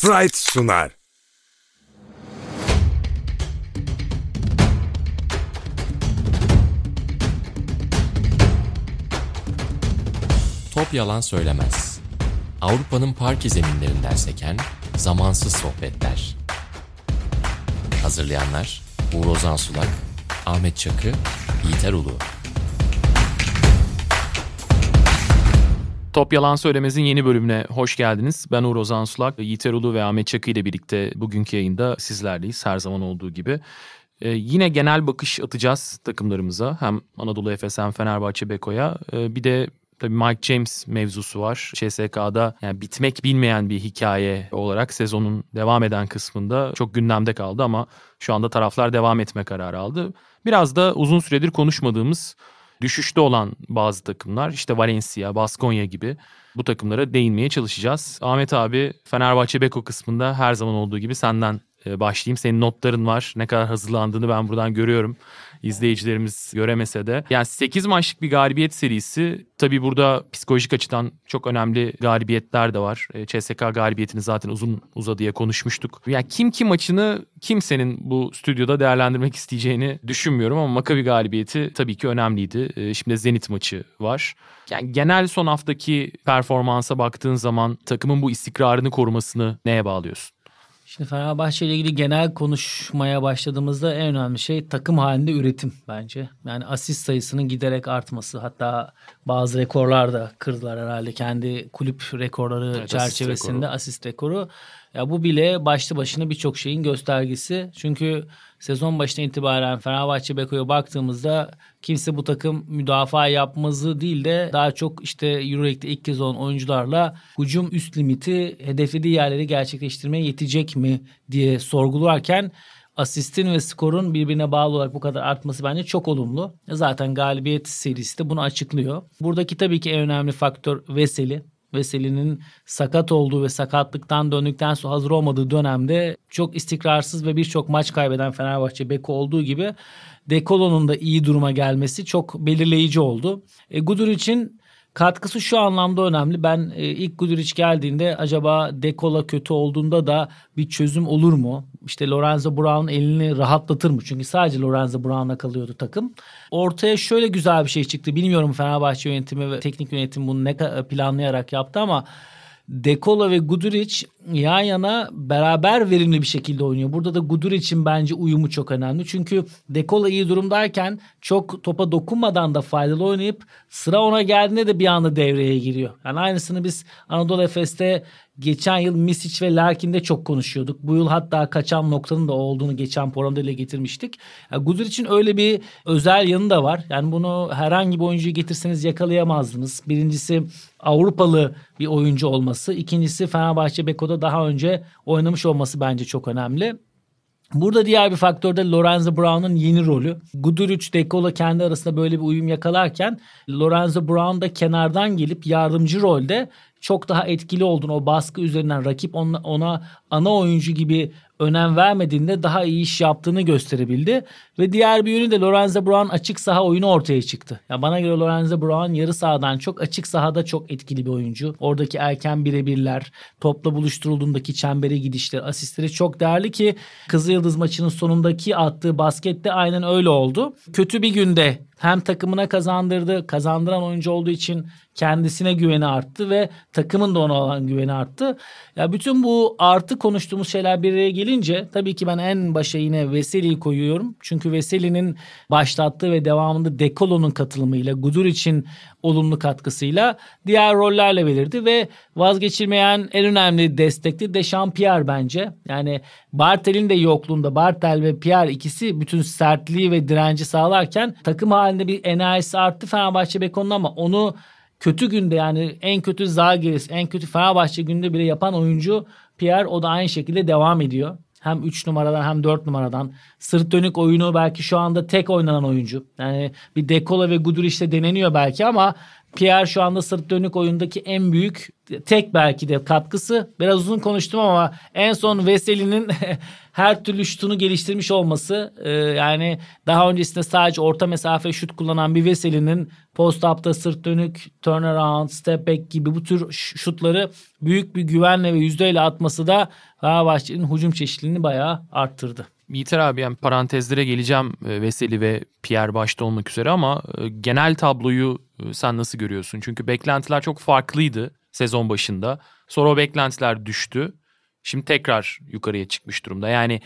Fright sunar. Top yalan söylemez. Avrupa'nın parke zeminlerinden seken zamansız sohbetler. Hazırlayanlar Uğur Ozan Sulak, Ahmet Çakı, Yiğiter Ulu. Top Yalan Söylemez'in yeni bölümüne hoş geldiniz. Ben Uğur Ozan Sulak, Yiğiter Ulu ve Ahmet Çakı ile birlikte bugünkü yayında sizlerleyiz her zaman olduğu gibi. Ee, yine genel bakış atacağız takımlarımıza. Hem Anadolu Efes hem Fenerbahçe Beko'ya. Ee, bir de tabii Mike James mevzusu var. CSK'da yani bitmek bilmeyen bir hikaye olarak sezonun devam eden kısmında çok gündemde kaldı ama şu anda taraflar devam etme kararı aldı. Biraz da uzun süredir konuşmadığımız düşüşte olan bazı takımlar işte Valencia, Baskonya gibi bu takımlara değinmeye çalışacağız. Ahmet abi Fenerbahçe Beko kısmında her zaman olduğu gibi senden başlayayım. Senin notların var. Ne kadar hazırlandığını ben buradan görüyorum. İzleyicilerimiz göremese de. Yani 8 maçlık bir galibiyet serisi. Tabii burada psikolojik açıdan çok önemli galibiyetler de var. CSK galibiyetini zaten uzun uzadıya konuşmuştuk. Yani kim kim maçını kimsenin bu stüdyoda değerlendirmek isteyeceğini düşünmüyorum ama Maccabi galibiyeti tabii ki önemliydi. E, şimdi Zenit maçı var. Yani genel son haftaki performansa baktığın zaman takımın bu istikrarını korumasını neye bağlıyorsun? Şimdi Fenerbahçe ile ilgili genel konuşmaya başladığımızda en önemli şey takım halinde üretim bence. Yani asist sayısının giderek artması. Hatta bazı rekorlar da kırdılar herhalde kendi kulüp rekorları Evet, çerçevesinde asist rekoru. asist rekoru. Ya bu bile başlı başına birçok şeyin göstergesi. Çünkü sezon başına itibaren Fenerbahçe Beko'ya baktığımızda kimse bu takım müdafaa yapmazı değil de daha çok işte Euroleague'de ilk kez olan oyuncularla hücum üst limiti hedeflediği yerleri gerçekleştirmeye yetecek mi diye sorgularken asistin ve skorun birbirine bağlı olarak bu kadar artması bence çok olumlu. Zaten galibiyet serisi de bunu açıklıyor. Buradaki tabii ki en önemli faktör Veseli. Veseli'nin sakat olduğu ve sakatlıktan döndükten sonra hazır olmadığı dönemde çok istikrarsız ve birçok maç kaybeden Fenerbahçe Beko olduğu gibi Dekolo'nun da iyi duruma gelmesi çok belirleyici oldu. E, Gudur için katkısı şu anlamda önemli. Ben e, ilk Guduric geldiğinde acaba Dekola kötü olduğunda da bir çözüm olur mu? İşte Lorenzo Brown elini rahatlatır mı? Çünkü sadece Lorenzo Brown'a kalıyordu takım. Ortaya şöyle güzel bir şey çıktı. Bilmiyorum Fenerbahçe yönetimi ve teknik yönetim bunu ne planlayarak yaptı ama Dekola ve Guduric yan yana beraber verimli bir şekilde oynuyor. Burada da Guduric'in bence uyumu çok önemli. Çünkü Dekola iyi durumdayken çok topa dokunmadan da faydalı oynayıp sıra ona geldiğinde de bir anda devreye giriyor. Yani aynısını biz Anadolu Efes'te geçen yıl Misic ve Larkin'de çok konuşuyorduk. Bu yıl hatta kaçan noktanın da olduğunu geçen programda dile getirmiştik. Yani Guduric'in öyle bir özel yanı da var. Yani bunu herhangi bir oyuncuyu getirseniz yakalayamazdınız. Birincisi Avrupalı bir oyuncu olması. İkincisi Fenerbahçe Beko'da daha önce oynamış olması bence çok önemli. Burada diğer bir faktör de Lorenzo Brown'un yeni rolü. Guduric, Dekola kendi arasında böyle bir uyum yakalarken Lorenzo Brown da kenardan gelip yardımcı rolde çok daha etkili olduğunu o baskı üzerinden rakip ona, ona ana oyuncu gibi önem vermediğinde daha iyi iş yaptığını gösterebildi. Ve diğer bir yönü de Lorenzo Brown açık saha oyunu ortaya çıktı. Ya bana göre Lorenzo Brown yarı sahadan çok açık sahada çok etkili bir oyuncu. Oradaki erken birebirler, topla buluşturulduğundaki çembere gidişler, asistleri çok değerli ki Kızılyıldız maçının sonundaki attığı baskette aynen öyle oldu. Kötü bir günde hem takımına kazandırdı, kazandıran oyuncu olduğu için kendisine güveni arttı ve takımın da ona olan güveni arttı. Ya bütün bu artı konuştuğumuz şeyler bir araya gelince tabii ki ben en başa yine Veseli'yi koyuyorum. Çünkü Veseli'nin başlattığı ve devamında Dekolo'nun katılımıyla, Guduric'in olumlu katkısıyla diğer rollerle belirdi ve vazgeçilmeyen en önemli destekti Dechampierre bence. Yani Bartel'in de yokluğunda Bartel ve Pierre ikisi bütün sertliği ve direnci sağlarken takım halinde bir enerjisi arttı Fenerbahçe Beko'nun ama onu kötü günde yani en kötü Zagiris, en kötü Fenerbahçe günde bile yapan oyuncu Pierre o da aynı şekilde devam ediyor. Hem 3 numaradan hem 4 numaradan. Sırt dönük oyunu belki şu anda tek oynanan oyuncu. Yani bir Dekola ve Guduric'te deneniyor belki ama Pierre şu anda sırt dönük oyundaki en büyük tek belki de katkısı. Biraz uzun konuştum ama en son Veseli'nin her türlü şutunu geliştirmiş olması e, yani daha öncesinde sadece orta mesafe şut kullanan bir Veseli'nin post up'ta sırt dönük, turnaround, step back gibi bu tür şutları büyük bir güvenle ve yüzdeyle atması da Fenerbahçe'nin hücum çeşitliliğini bayağı arttırdı. Yiğiter abi yani parantezlere geleceğim e, Veseli ve Pierre başta olmak üzere ama e, genel tabloyu e, sen nasıl görüyorsun? Çünkü beklentiler çok farklıydı sezon başında. Sonra o beklentiler düştü. Şimdi tekrar yukarıya çıkmış durumda. Yani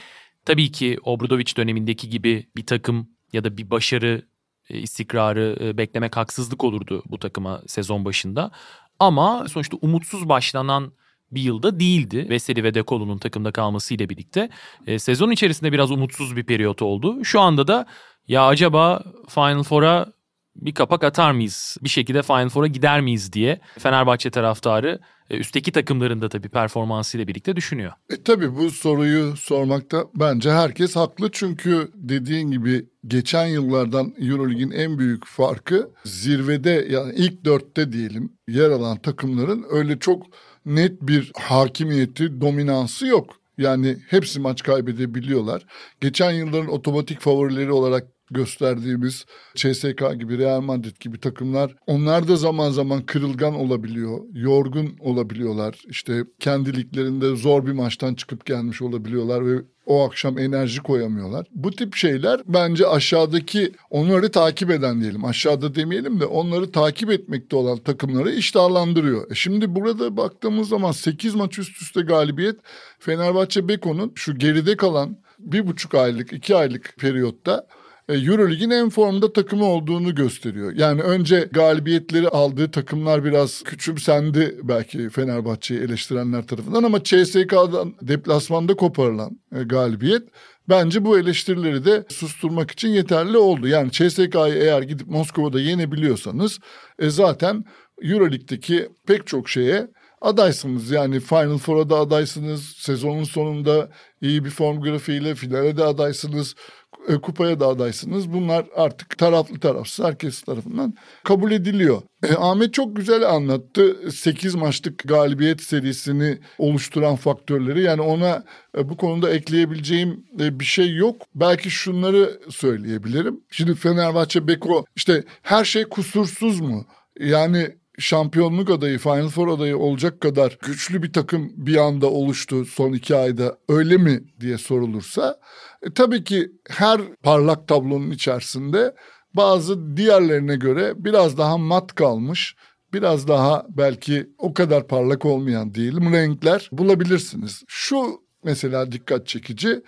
tabii ki Obradoviç dönemindeki gibi bir takım ya da bir başarı istikrarı beklemek haksızlık olurdu bu takıma sezon başında. Ama sonuçta umutsuz başlanan bir yılda değildi. Veseli ve Dekolo'nun takımda kalmasıyla birlikte. E, sezon içerisinde biraz umutsuz bir periyot oldu. Şu anda da ya acaba Final Four'a bir kapak atar mıyız? Bir şekilde Final Four'a gider miyiz diye Fenerbahçe taraftarı e, üstteki takımların da tabii performansıyla birlikte düşünüyor. E tabii bu soruyu sormakta bence herkes haklı. Çünkü dediğin gibi geçen yıllardan Eurolig'in en büyük farkı zirvede yani ilk dörtte diyelim yer alan takımların öyle çok net bir hakimiyeti, dominansı yok. Yani hepsi maç kaybedebiliyorlar. Geçen yılların otomatik favorileri olarak gösterdiğimiz CSK gibi Real Madrid gibi takımlar onlar da zaman zaman kırılgan olabiliyor, yorgun olabiliyorlar. İşte kendi liglerinde zor bir maçtan çıkıp gelmiş olabiliyorlar ve o akşam enerji koyamıyorlar. Bu tip şeyler bence aşağıdaki onları takip eden diyelim aşağıda demeyelim de onları takip etmekte olan takımları iştahlandırıyor. E şimdi burada baktığımız zaman 8 maç üst üste galibiyet Fenerbahçe Beko'nun şu geride kalan bir buçuk aylık iki aylık periyotta Eurolig'in en formda takımı olduğunu gösteriyor. Yani önce galibiyetleri aldığı takımlar biraz küçümsendi belki Fenerbahçe'yi eleştirenler tarafından ama CSK'dan deplasmanda koparılan e, galibiyet bence bu eleştirileri de susturmak için yeterli oldu. Yani CSK'yı eğer gidip Moskova'da yenebiliyorsanız e, zaten Euroleague'deki pek çok şeye adaysınız. Yani Final Four'a da adaysınız. Sezonun sonunda iyi bir form grafiğiyle finale de adaysınız. E, kupaya da adaysınız. Bunlar artık taraflı tarafsız herkes tarafından kabul ediliyor. E, Ahmet çok güzel anlattı. 8 maçlık galibiyet serisini oluşturan faktörleri. Yani ona e, bu konuda ekleyebileceğim e, bir şey yok. Belki şunları söyleyebilirim. Şimdi Fenerbahçe Beko işte her şey kusursuz mu? Yani şampiyonluk adayı, Final Four adayı olacak kadar güçlü bir takım bir anda oluştu son iki ayda öyle mi diye sorulursa e, tabii ki her parlak tablonun içerisinde bazı diğerlerine göre biraz daha mat kalmış, biraz daha belki o kadar parlak olmayan diyelim renkler bulabilirsiniz. Şu mesela dikkat çekici.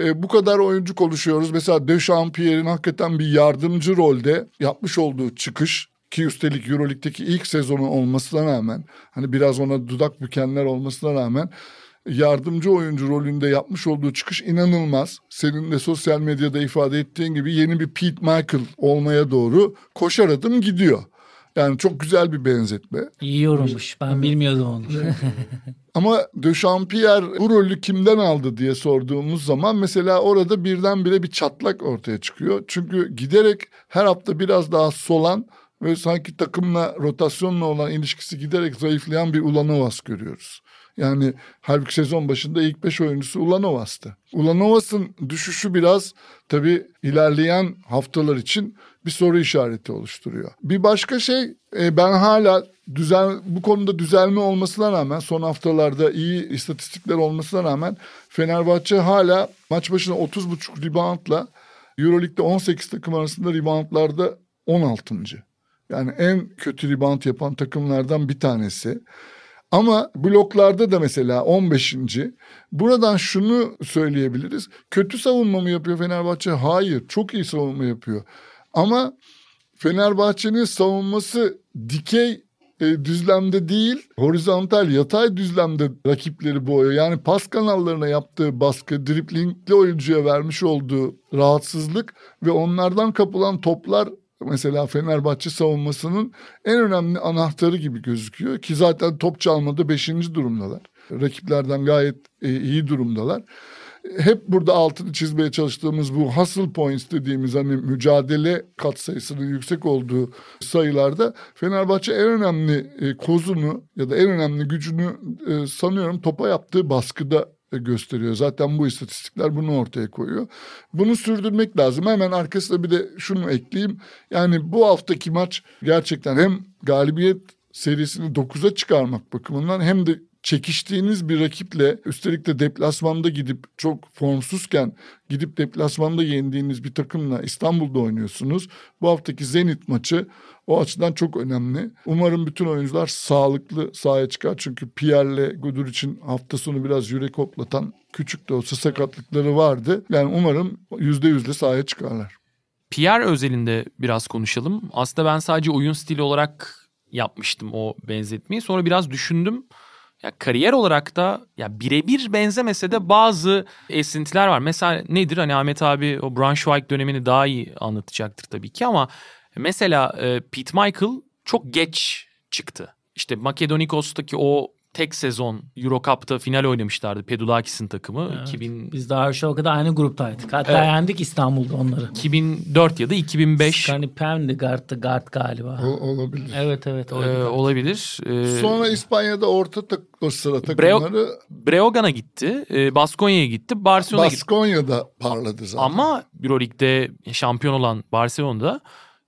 E, bu kadar oyuncu konuşuyoruz. Mesela Dechampierre'in hakikaten bir yardımcı rolde yapmış olduğu çıkış ki üstelik Euroleague'deki ilk sezonu olmasına rağmen hani biraz ona dudak bükenler olmasına rağmen yardımcı oyuncu rolünde yapmış olduğu çıkış inanılmaz. Senin de sosyal medyada ifade ettiğin gibi yeni bir Pete Michael olmaya doğru koşar adım gidiyor. Yani çok güzel bir benzetme. İyi yorulmuş. Ben bilmiyordum onu. Ama Dechampierre bu rolü kimden aldı diye sorduğumuz zaman mesela orada birdenbire bir çatlak ortaya çıkıyor. Çünkü giderek her hafta biraz daha solan ve sanki takımla rotasyonla olan ilişkisi giderek zayıflayan bir Ulanovas görüyoruz. Yani halbuki sezon başında ilk beş oyuncusu Ulanovas'tı. Ulanovas'ın düşüşü biraz tabii ilerleyen haftalar için bir soru işareti oluşturuyor. Bir başka şey e, ben hala düzen bu konuda düzelme olmasına rağmen son haftalarda iyi istatistikler olmasına rağmen Fenerbahçe hala maç başına 30.5 reboundla Euroleague'de 18 takım arasında reboundlarda 16. Yani en kötü rebound yapan takımlardan bir tanesi. Ama bloklarda da mesela 15. Buradan şunu söyleyebiliriz. Kötü savunma mı yapıyor Fenerbahçe? Hayır. Çok iyi savunma yapıyor. Ama Fenerbahçe'nin savunması dikey e, düzlemde değil, horizontal yatay düzlemde rakipleri boğuyor. Yani pas kanallarına yaptığı baskı, driplingli oyuncuya vermiş olduğu rahatsızlık ve onlardan kapılan toplar mesela Fenerbahçe savunmasının en önemli anahtarı gibi gözüküyor ki zaten top çalmada beşinci durumdalar. Rakiplerden gayet e, iyi durumdalar. hep burada altını çizmeye çalıştığımız bu hustle points dediğimiz hani mücadele katsayısının yüksek olduğu sayılarda Fenerbahçe en önemli e, kozunu ya da en önemli gücünü e, sanıyorum topa yaptığı baskıda gösteriyor. Zaten bu istatistikler bunu ortaya koyuyor. Bunu sürdürmek lazım. Hemen arkasına bir de şunu ekleyeyim. Yani bu haftaki maç gerçekten hem galibiyet serisini 9'a çıkarmak bakımından hem de çekiştiğiniz bir rakiple üstelik de deplasmanda gidip çok formsuzken gidip deplasmanda yendiğiniz bir takımla İstanbul'da oynuyorsunuz. Bu haftaki Zenit maçı o açıdan çok önemli. Umarım bütün oyuncular sağlıklı sahaya çıkar. Çünkü Pierre'le Gudur için hafta sonu biraz yürek hoplatan küçük de olsa sakatlıkları vardı. Yani umarım yüzde yüzle sahaya çıkarlar. Pierre özelinde biraz konuşalım. Aslında ben sadece oyun stili olarak yapmıştım o benzetmeyi. Sonra biraz düşündüm. Ya kariyer olarak da ya birebir benzemese de bazı esintiler var. Mesela nedir? Hani Ahmet abi o Braunschweig dönemini daha iyi anlatacaktır tabii ki ama mesela e, Pete Michael çok geç çıktı. İşte Makedonikos'taki o tek sezon Euro Cup'ta final oynamışlardı Pedulakis'in takımı. Evet. 2000 Biz daha şu kadar aynı gruptaydık. Hatta Evet. yendik İstanbul'da onları. 2004 ya da 2005 Skani Pem'di Gart, Gart galiba. O, olabilir. Evet evet. e, oydu. olabilir. E, Sonra İspanya'da orta tak o sıra Breo- takımları Breogan'a gitti, e, Baskonya'ya gitti, Barcelona'ya gitti. Baskonya'da parladı zaten. Ama Euroleague'de şampiyon olan Barcelona'da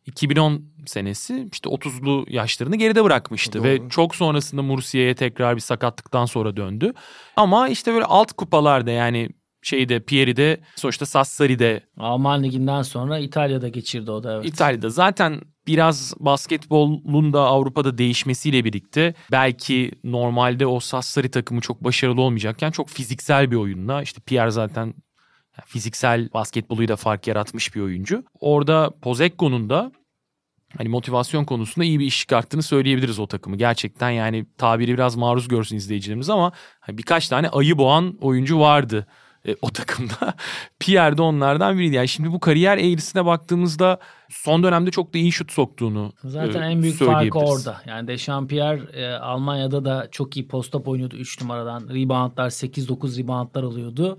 2010 senesi işte 30'lu yaşlarını geride bırakmıştı Doğru. ve çok sonrasında Mursiye'ye tekrar bir sakatlıktan sonra döndü. Ama işte böyle alt kupalarda yani şeyde Pieri'de sonuçta Sassari'de Alman liginden sonra İtalya'da geçirdi o da evet. İtalya'da zaten biraz basketbolun da Avrupa'da değişmesiyle birlikte belki normalde o Sassari takımı çok başarılı olmayacakken çok fiziksel bir oyunla işte Pierre zaten fiziksel basketboluyla fark yaratmış bir oyuncu. Orada Pozekko'nun da hani motivasyon konusunda iyi bir iş çıkarttığını söyleyebiliriz o takımı. Gerçekten yani tabiri biraz maruz görsün izleyicilerimiz ama hani birkaç tane ayı boğan oyuncu vardı e, o takımda. Pierre de onlardan biriydi. Yani şimdi bu kariyer eğrisine baktığımızda son dönemde çok da iyi şut soktuğunu Zaten e, en büyük farkı orada. Yani Dechampierre e, Almanya'da da çok iyi post-up oynuyordu 3 numaradan. Reboundlar 8-9 reboundlar alıyordu.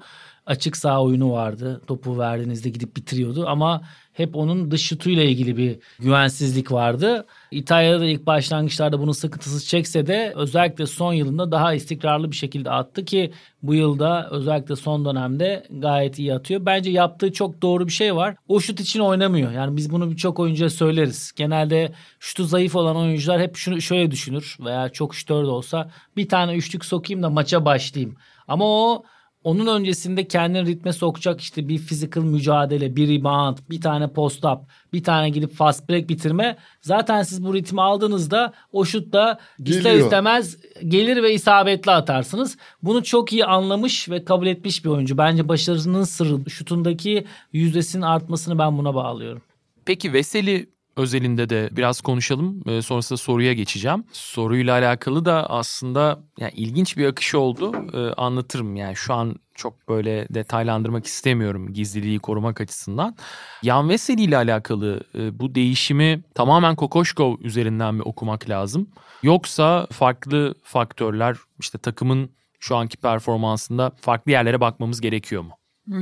Açık sağ oyunu vardı. Topu verdiğinizde gidip bitiriyordu ama hep onun dış şutuyla ilgili bir güvensizlik vardı. İtalya'da da ilk başlangıçlarda bunun sıkıntısı çekse de özellikle son yılında daha istikrarlı bir şekilde attı ki bu yılda özellikle son dönemde gayet iyi atıyor. Bence yaptığı çok doğru bir şey var. O şut için oynamıyor. Yani biz bunu birçok oyuncuya söyleriz. Genelde şutu zayıf olan oyuncular hep şunu şöyle düşünür veya çok şutör de olsa bir tane üçlük sokayım da maça başlayayım. Ama o onun öncesinde kendini ritme sokacak işte bir physical mücadele, bir rebound, bir tane post up, bir tane gidip fast break bitirme. Zaten siz bu ritmi aldığınızda o şut da ister Geliyor. istemez gelir ve isabetli atarsınız. Bunu çok iyi anlamış ve kabul etmiş bir oyuncu. Bence başarısının sırrı şutundaki yüzdesinin artmasını ben buna bağlıyorum. Peki Veseli özelinde de biraz konuşalım. Ee, sonrasında soruya geçeceğim. Soruyla alakalı da aslında yani ilginç bir akış oldu. Ee, anlatırım yani şu an çok böyle detaylandırmak istemiyorum gizliliği korumak açısından. Yan Veseli ile alakalı e, bu değişimi tamamen Kokoşkov üzerinden mi okumak lazım? Yoksa farklı faktörler işte takımın şu anki performansında farklı yerlere bakmamız gerekiyor mu?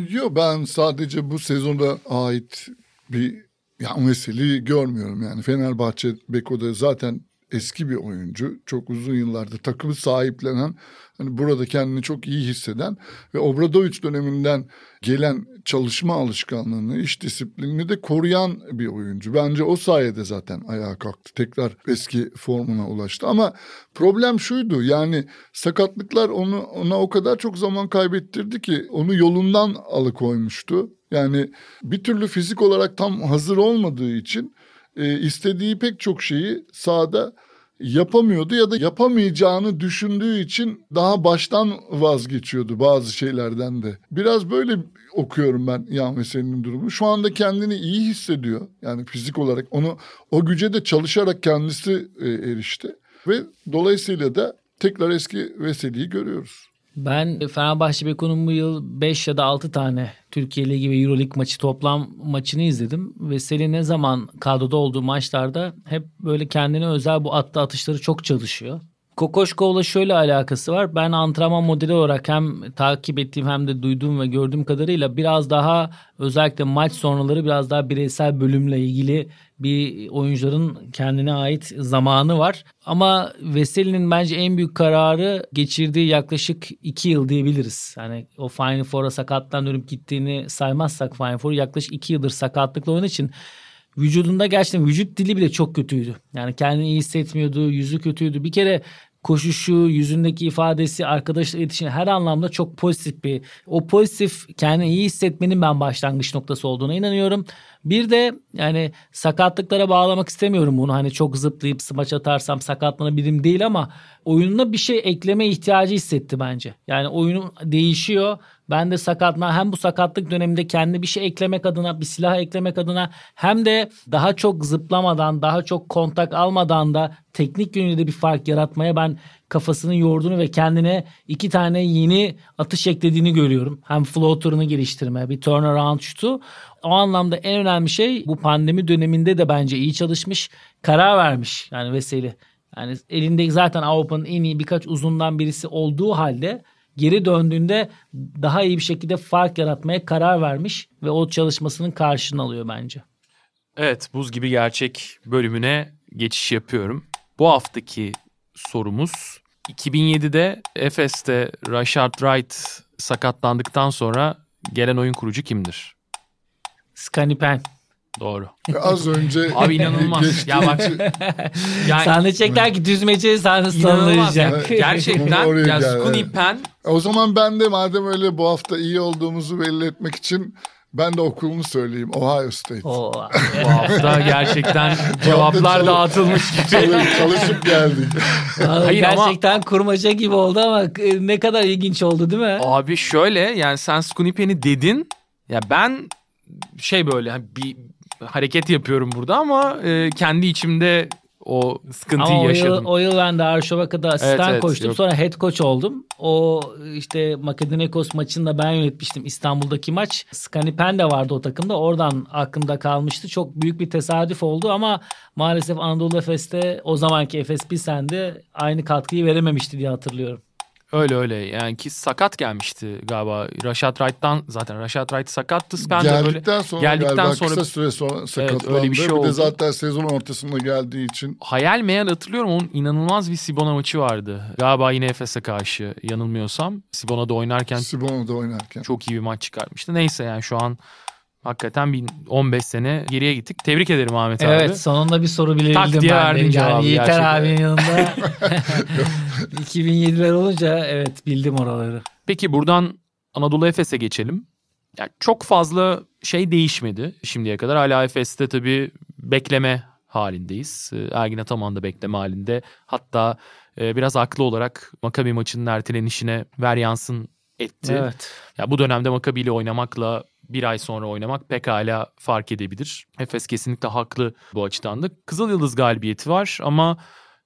Yok ben sadece bu sezonda ait bir ya meseleyi görmüyorum yani Fenerbahçe Beko'da zaten eski bir oyuncu. Çok uzun yıllardır takımı sahiplenen, hani burada kendini çok iyi hisseden ve Obradoviç döneminden gelen çalışma alışkanlığını, iş disiplinini de koruyan bir oyuncu. Bence o sayede zaten ayağa kalktı. Tekrar eski formuna ulaştı. Ama problem şuydu yani sakatlıklar onu ona o kadar çok zaman kaybettirdi ki onu yolundan alıkoymuştu. Yani bir türlü fizik olarak tam hazır olmadığı için e, istediği pek çok şeyi sahada yapamıyordu ya da yapamayacağını düşündüğü için daha baştan vazgeçiyordu bazı şeylerden de. Biraz böyle okuyorum ben Yan Veseli'nin durumu. Şu anda kendini iyi hissediyor. Yani fizik olarak onu o güce de çalışarak kendisi e, erişti. Ve dolayısıyla da tekrar eski Veseli'yi görüyoruz. Ben Fenerbahçe Beko'nun bu yıl 5 ya da 6 tane Türkiye Ligi ve Euroleague maçı toplam maçını izledim. Ve Selin ne zaman kadroda olduğu maçlarda hep böyle kendine özel bu attığı atışları çok çalışıyor. Kokoşkov'la şöyle alakası var. Ben antrenman modeli olarak hem takip ettiğim hem de duyduğum ve gördüğüm kadarıyla biraz daha özellikle maç sonraları biraz daha bireysel bölümle ilgili bir oyuncuların kendine ait zamanı var. Ama Veseli'nin bence en büyük kararı geçirdiği yaklaşık iki yıl diyebiliriz. Yani o Final Four'a sakattan dönüp gittiğini saymazsak Final Four yaklaşık iki yıldır sakatlıkla oynadığı için vücudunda gerçekten vücut dili bile çok kötüydü. Yani kendini iyi hissetmiyordu, yüzü kötüydü. Bir kere koşuşu, yüzündeki ifadesi, arkadaşla iletişimi her anlamda çok pozitif bir. O pozitif kendini iyi hissetmenin ben başlangıç noktası olduğuna inanıyorum. Bir de yani sakatlıklara bağlamak istemiyorum bunu. Hani çok zıplayıp smaç atarsam sakatlanabilirim değil ama oyununa bir şey ekleme ihtiyacı hissetti bence. Yani oyunun değişiyor. Ben de sakatlığa hem bu sakatlık döneminde kendi bir şey eklemek adına, bir silah eklemek adına hem de daha çok zıplamadan, daha çok kontak almadan da teknik yönüyle de bir fark yaratmaya ben kafasını yorduğunu ve kendine iki tane yeni atış eklediğini görüyorum. Hem floater'ını geliştirme, bir turnaround şutu. O anlamda en önemli şey bu pandemi döneminde de bence iyi çalışmış, karar vermiş yani Veseli. Yani elinde zaten Avrupa'nın en iyi birkaç uzundan birisi olduğu halde geri döndüğünde daha iyi bir şekilde fark yaratmaya karar vermiş ve o çalışmasının karşılığını alıyor bence. Evet buz gibi gerçek bölümüne geçiş yapıyorum. Bu haftaki sorumuz 2007'de Efes'te Rashard Wright sakatlandıktan sonra gelen oyun kurucu kimdir? Skanipen. Doğru. Az önce Abi inanılmaz. geçtiği ya bak yani Sahne çekler ki düzmece sallayacak. Yani gerçekten ya Scooney. Penn O zaman ben de madem öyle bu hafta iyi olduğumuzu belli etmek için ben de okulunu söyleyeyim. Ohio State. Oo. bu hafta gerçekten cevaplar dağıtılmış gibi. Çalış- çalışıp geldik. Hayır ama- Gerçekten kurmaca gibi oldu ama e, ne kadar ilginç oldu değil mi? Abi şöyle yani sen Scooney Penn'i dedin. Ya ben şey böyle hani bir hareket yapıyorum burada ama e, kendi içimde o sıkıntıyı Ama o yıl, yaşadım. o yıl ben de Arşovaka'da asistan evet, koştum. yok. Sonra head coach oldum. O işte Makedoniakos maçını da ben yönetmiştim. İstanbul'daki maç. Skanipen de vardı o takımda. Oradan aklımda kalmıştı. Çok büyük bir tesadüf oldu ama maalesef Anadolu Efes'te o zamanki Efes Pilsen'de aynı katkıyı verememişti diye hatırlıyorum. Öyle öyle yani ki sakat gelmişti galiba. Rashad Wright'tan zaten Rashad Wright sakattı. Ben geldikten sonra geldikten galiba sonra kısa süre sonra sakatlandı. öyle bir şey bir oldu. de zaten sezon ortasında geldiği için hayal meyal hatırlıyorum onun inanılmaz bir Sibona maçı vardı. Galiba yine Efes'e karşı yanılmıyorsam. Sibona'da oynarken Sibono'da oynarken. çok iyi bir maç çıkarmıştı. Neyse yani şu an hakikaten bir 15 sene geriye gittik. Tebrik ederim Ahmet abi. Evet sonunda bir soru bilebildim Tak ben diye de. cevabı Yani Yiğiter gerçekten. abinin yanında 2007'ler olunca evet bildim oraları. Peki buradan Anadolu Efes'e geçelim. Yani çok fazla şey değişmedi şimdiye kadar. Hala Efes'te tabii bekleme halindeyiz. Ee, Ergin Ataman da bekleme halinde. Hatta e, biraz haklı olarak Makabi maçının ertelenişine ver yansın etti. Evet. Ya bu dönemde Makabi ile oynamakla bir ay sonra oynamak pekala fark edebilir. Efes kesinlikle haklı bu açıdan da. Kızıl Yıldız galibiyeti var ama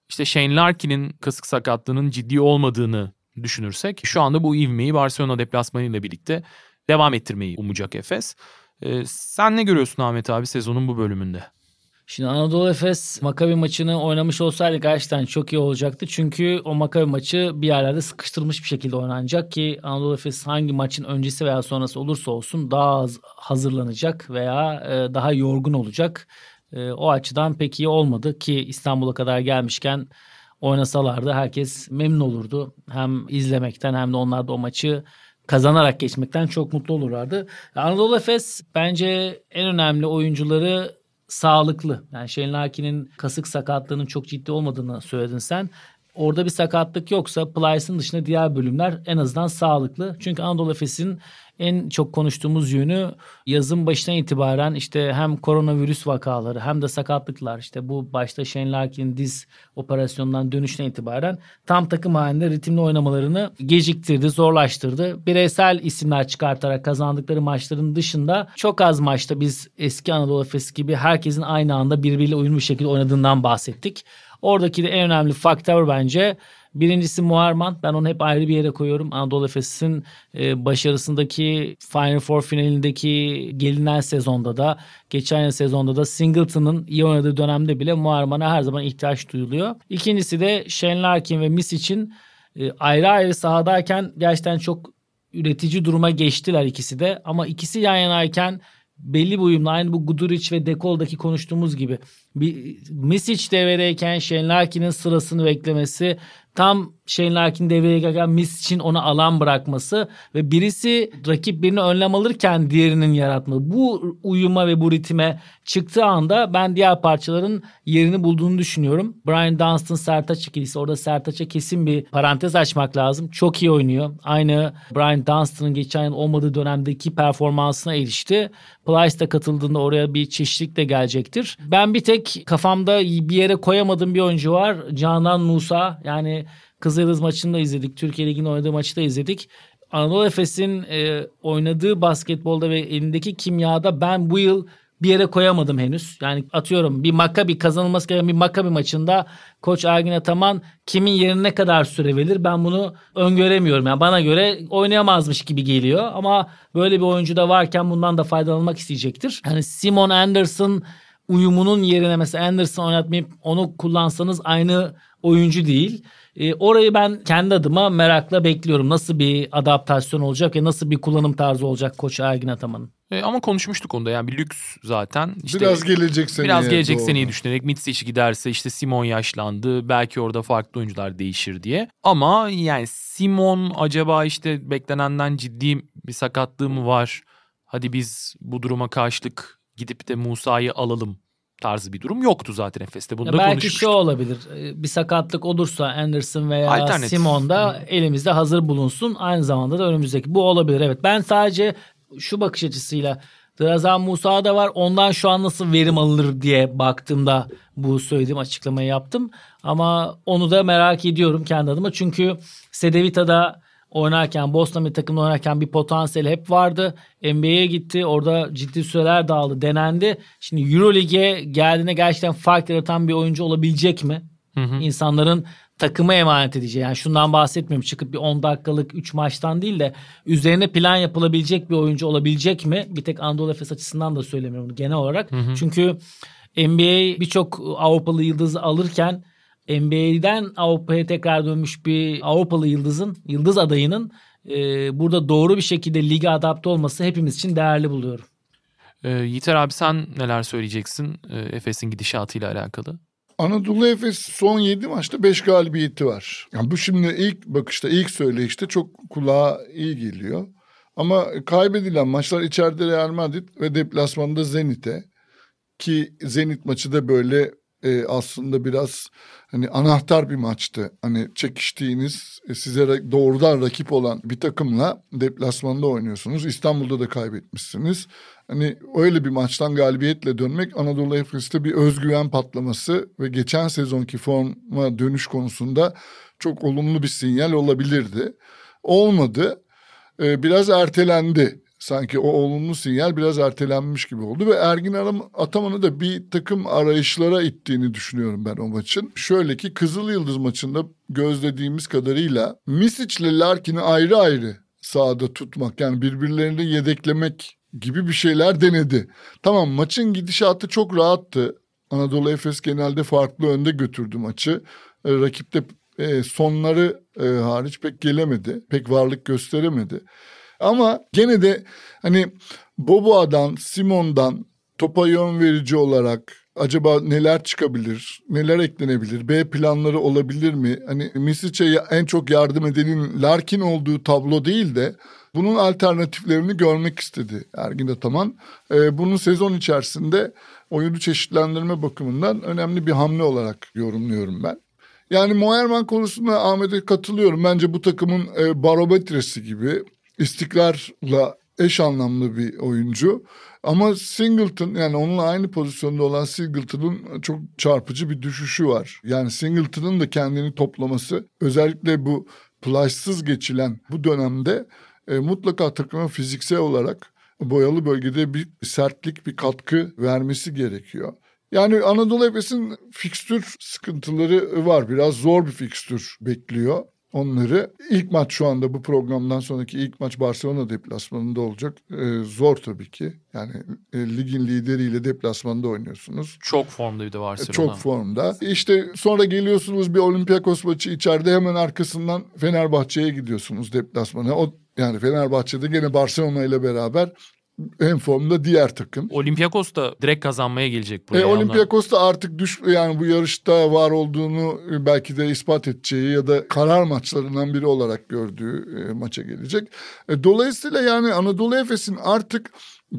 işte Shane Larkin'in kasık sakatlığının ciddi olmadığını düşünürsek şu anda bu ivmeyi Barcelona deplasmanıyla birlikte devam ettirmeyi umacak Efes. Ee, sen ne görüyorsun Ahmet abi sezonun bu bölümünde? Şimdi Anadolu Efes Makabi maçını oynamış olsaydı gerçekten çok iyi olacaktı. Çünkü o Makabi maçı bir yerlerde sıkıştırılmış bir şekilde oynanacak ki Anadolu Efes hangi maçın öncesi veya sonrası olursa olsun daha az hazırlanacak veya e, daha yorgun olacak. E, o açıdan pek iyi olmadı ki İstanbul'a kadar gelmişken oynasalardı herkes memnun olurdu. Hem izlemekten hem de onlar da o maçı kazanarak geçmekten çok mutlu olurlardı. Anadolu Efes bence en önemli oyuncuları sağlıklı. Yani Shane Larkin'in kasık sakatlığının çok ciddi olmadığını söyledin sen. Orada bir sakatlık yoksa Plyce'ın dışında diğer bölümler en azından sağlıklı. Çünkü Anadolu Efes'in en çok konuştuğumuz yönü yazın başına itibaren işte hem koronavirüs vakaları hem de sakatlıklar işte bu başta Shane Larkin diz operasyonundan dönüşten itibaren tam takım halinde ritimli oynamalarını geciktirdi, zorlaştırdı. Bireysel isimler çıkartarak kazandıkları maçların dışında çok az maçta biz eski Anadolu Efes gibi herkesin aynı anda birbiriyle uyumlu şekilde oynadığından bahsettik. Oradaki de en önemli faktör bence Birincisi Muharman. Ben onu hep ayrı bir yere koyuyorum. Anadolu Efes'in e, başarısındaki Final Four finalindeki gelinen sezonda da geçen sezonda da Singleton'ın iyi oynadığı dönemde bile Muharman'a her zaman ihtiyaç duyuluyor. İkincisi de Shane Larkin ve Miss için e, ayrı ayrı sahadayken gerçekten çok üretici duruma geçtiler ikisi de. Ama ikisi yan yanayken belli bir uyumla aynı bu Guduric ve Dekol'daki konuştuğumuz gibi bir Misic devreyken Shane Larkin'in sırasını beklemesi tam Shane Larkin devreye girerken Miss için ona alan bırakması ve birisi rakip birini önlem alırken diğerinin yaratması. Bu uyuma ve bu ritme çıktığı anda ben diğer parçaların yerini bulduğunu düşünüyorum. Brian Dunstan Sertaç ikilisi orada Sertaç'a kesin bir parantez açmak lazım. Çok iyi oynuyor. Aynı Brian Dunstan'ın geçen yıl olmadığı dönemdeki performansına erişti. Plyce da katıldığında oraya bir çeşitlik de gelecektir. Ben bir tek kafamda bir yere koyamadığım bir oyuncu var. Canan Musa yani Kızıldız maçını da izledik. Türkiye Ligi'nin oynadığı maçı da izledik. Anadolu Efes'in e, oynadığı basketbolda ve elindeki kimyada ben bu yıl bir yere koyamadım henüz. Yani atıyorum bir Makabi kazanılması gereken bir Makabi maçında Koç Ergin Ataman kimin yerine ne kadar süre verir ben bunu öngöremiyorum. Yani bana göre oynayamazmış gibi geliyor ama böyle bir oyuncu da varken bundan da faydalanmak isteyecektir. Yani Simon Anderson uyumunun yerine mesela Anderson oynatmayıp onu kullansanız aynı oyuncu değil. E, orayı ben kendi adıma merakla bekliyorum. Nasıl bir adaptasyon olacak ve nasıl bir kullanım tarzı olacak Koç Ergin Ataman'ın. E, ama konuşmuştuk onda yani bir lüks zaten. İşte biraz gelecek seneye. Biraz gelecek doğru. seneyi düşünerek Mitsic giderse işte Simon yaşlandı. Belki orada farklı oyuncular değişir diye. Ama yani Simon acaba işte beklenenden ciddi bir sakatlığı mı var? Hadi biz bu duruma karşılık gidip de Musa'yı alalım tarzı bir durum yoktu zaten Efes'te. Bunu ya da belki şu olabilir. Ee, bir sakatlık olursa Anderson veya Simon da elimizde hazır bulunsun. Aynı zamanda da önümüzdeki bu olabilir. Evet ben sadece şu bakış açısıyla Drazan Musa da var. Ondan şu an nasıl verim alınır diye baktığımda bu söylediğim açıklamayı yaptım. Ama onu da merak ediyorum kendi adıma. Çünkü Sedevita'da oynarken Boston bir takımda oynarken bir potansiyel hep vardı. NBA'ye gitti. Orada ciddi süreler dağıldı. Denendi. Şimdi Euroleague'e geldiğinde gerçekten fark yaratan bir oyuncu olabilecek mi? Hı hı. İnsanların takıma emanet edeceği. Yani şundan bahsetmiyorum. Çıkıp bir 10 dakikalık 3 maçtan değil de üzerine plan yapılabilecek bir oyuncu olabilecek mi? Bir tek Anadolu Efes açısından da söylemiyorum genel olarak. Hı hı. Çünkü NBA birçok Avrupalı yıldızı alırken NBA'den Avrupa'ya tekrar dönmüş bir Avrupalı yıldızın, yıldız adayının e, burada doğru bir şekilde lige adapte olması hepimiz için değerli buluyorum. E, Yiğiter abi sen neler söyleyeceksin e, Efes'in gidişatıyla alakalı? Anadolu Efes son 7 maçta 5 galibiyeti var. Yani bu şimdi ilk bakışta, ilk söyleyişte çok kulağa iyi geliyor. Ama kaybedilen maçlar içeride Real Madrid ve deplasmanda Zenit'e. Ki Zenit maçı da böyle e, aslında biraz hani anahtar bir maçtı. Hani çekiştiğiniz e, size doğrudan rakip olan bir takımla deplasmanda oynuyorsunuz. İstanbul'da da kaybetmişsiniz. Hani öyle bir maçtan galibiyetle dönmek Anadolu Efes'te bir özgüven patlaması ve geçen sezonki forma dönüş konusunda çok olumlu bir sinyal olabilirdi. Olmadı. Ee, biraz ertelendi sanki o olumlu sinyal biraz ertelenmiş gibi oldu ve Ergin Ataman'ı da bir takım arayışlara ittiğini düşünüyorum ben o maçın. Şöyle ki Kızıl Yıldız maçında gözlediğimiz kadarıyla Misic ile Larkin'i ayrı ayrı sahada tutmak yani birbirlerini yedeklemek gibi bir şeyler denedi. Tamam maçın gidişatı çok rahattı. Anadolu Efes genelde farklı önde götürdü maçı. E, rakip de e, sonları e, hariç pek gelemedi. Pek varlık gösteremedi. Ama gene de hani Boboa'dan, Simon'dan topa yön verici olarak acaba neler çıkabilir, neler eklenebilir, B planları olabilir mi? Hani Misic'e en çok yardım edenin Larkin olduğu tablo değil de bunun alternatiflerini görmek istedi Ergin Ataman. Ee, bunun sezon içerisinde oyunu çeşitlendirme bakımından önemli bir hamle olarak yorumluyorum ben. Yani Moerman konusunda Ahmet'e katılıyorum. Bence bu takımın e, barometresi gibi istikrarla eş anlamlı bir oyuncu. Ama Singleton yani onunla aynı pozisyonda olan Singleton'ın çok çarpıcı bir düşüşü var. Yani Singleton'ın da kendini toplaması özellikle bu plaşsız geçilen bu dönemde e, mutlaka takıma fiziksel olarak boyalı bölgede bir sertlik, bir katkı vermesi gerekiyor. Yani Anadolu Efes'in fikstür sıkıntıları var. Biraz zor bir fikstür bekliyor onları. İlk maç şu anda bu programdan sonraki ilk maç Barcelona deplasmanında olacak. Ee, zor tabii ki. Yani e, ligin lideriyle deplasmanda oynuyorsunuz. Çok formda bir de Barcelona. Çok formda. İşte sonra geliyorsunuz bir Olympiakos maçı içeride hemen arkasından Fenerbahçe'ye gidiyorsunuz deplasmana. O yani Fenerbahçe'de gene Barcelona ile beraber en formda diğer takım. Olympiakos da direkt kazanmaya gelecek buraya. E, Olympiakos da artık düş yani bu yarışta var olduğunu belki de ispat edeceği ya da karar maçlarından biri olarak gördüğü e, maça gelecek. E, dolayısıyla yani Anadolu Efes'in artık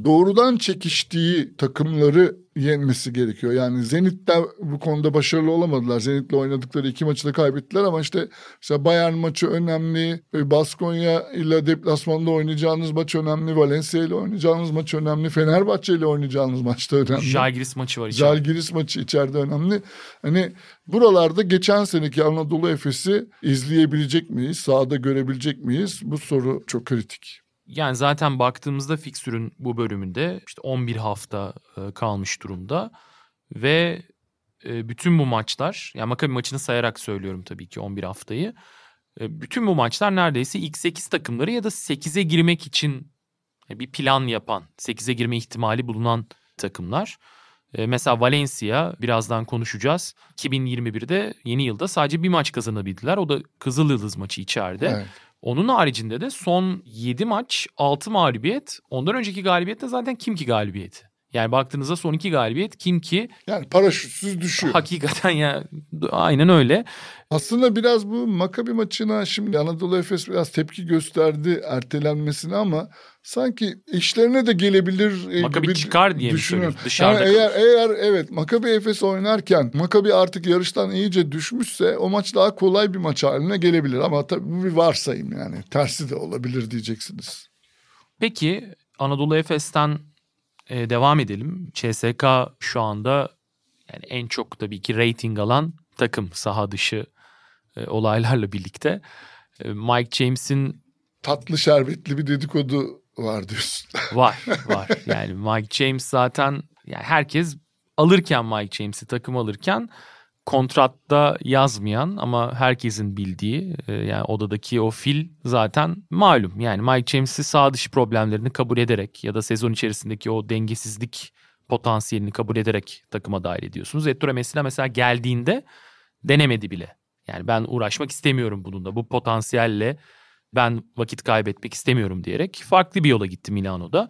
doğrudan çekiştiği takımları yenmesi gerekiyor. Yani Zenit'te bu konuda başarılı olamadılar. Zenit'le oynadıkları iki maçı da kaybettiler ama işte mesela Bayern maçı önemli. e, Baskonya ile deplasmanda oynayacağınız maç önemli. Valencia ile oynayacağınız maç önemli. Fenerbahçe ile oynayacağınız maç da önemli. Žalgiris maçı var içeride. Žalgiris maçı içeride önemli. Hani buralarda geçen seneki Anadolu Efes'i izleyebilecek miyiz? Sahada görebilecek miyiz? Bu soru çok kritik. Yani zaten baktığımızda fikstürün bu bölümünde işte 11 hafta e, kalmış durumda ve e, bütün bu maçlar yani Maccabi maçını sayarak söylüyorum tabii ki 11 haftayı. E, bütün bu maçlar neredeyse ilk 8 takımları ya da 8'e girmek için bir plan yapan, 8'e girme ihtimali bulunan takımlar. Mesela Valencia birazdan konuşacağız. 2021'de yeni yılda sadece bir maç kazanabildiler. O da Kızıl Yıldız maçı içeride. Evet. Onun haricinde de son 7 maç 6 mağlubiyet. Ondan önceki galibiyet de zaten kim ki galibiyeti. Yani baktığınızda son iki galibiyet kim ki Yani paraşütsüz düşüyor. hakikaten ya aynen öyle. Aslında biraz bu Makabi maçına şimdi Anadolu Efes biraz tepki gösterdi ertelenmesine ama sanki işlerine de gelebilir e, Maccabi gibi çıkar diye düşünüyorum. Dışarıda Yani eğer eğer evet Makabi Efes oynarken Makabi artık yarıştan iyice düşmüşse o maç daha kolay bir maç haline gelebilir ama tabii bu bir varsayım yani tersi de olabilir diyeceksiniz. Peki Anadolu Efes'ten e, devam edelim. CSK şu anda yani en çok tabii ki rating alan takım saha dışı e, olaylarla birlikte. E, Mike James'in Tatlı şerbetli bir dedikodu var diyorsun. Var var. Yani Mike James zaten yani herkes alırken Mike James'i takım alırken kontratta yazmayan ama herkesin bildiği e, yani odadaki o fil zaten malum. Yani Mike James'i sağ dışı problemlerini kabul ederek ya da sezon içerisindeki o dengesizlik potansiyelini kabul ederek takıma dahil ediyorsunuz. Ettore Messina mesela geldiğinde denemedi bile. Yani ben uğraşmak istemiyorum bununla. Bu potansiyelle ben vakit kaybetmek istemiyorum diyerek farklı bir yola gitti Milano'da.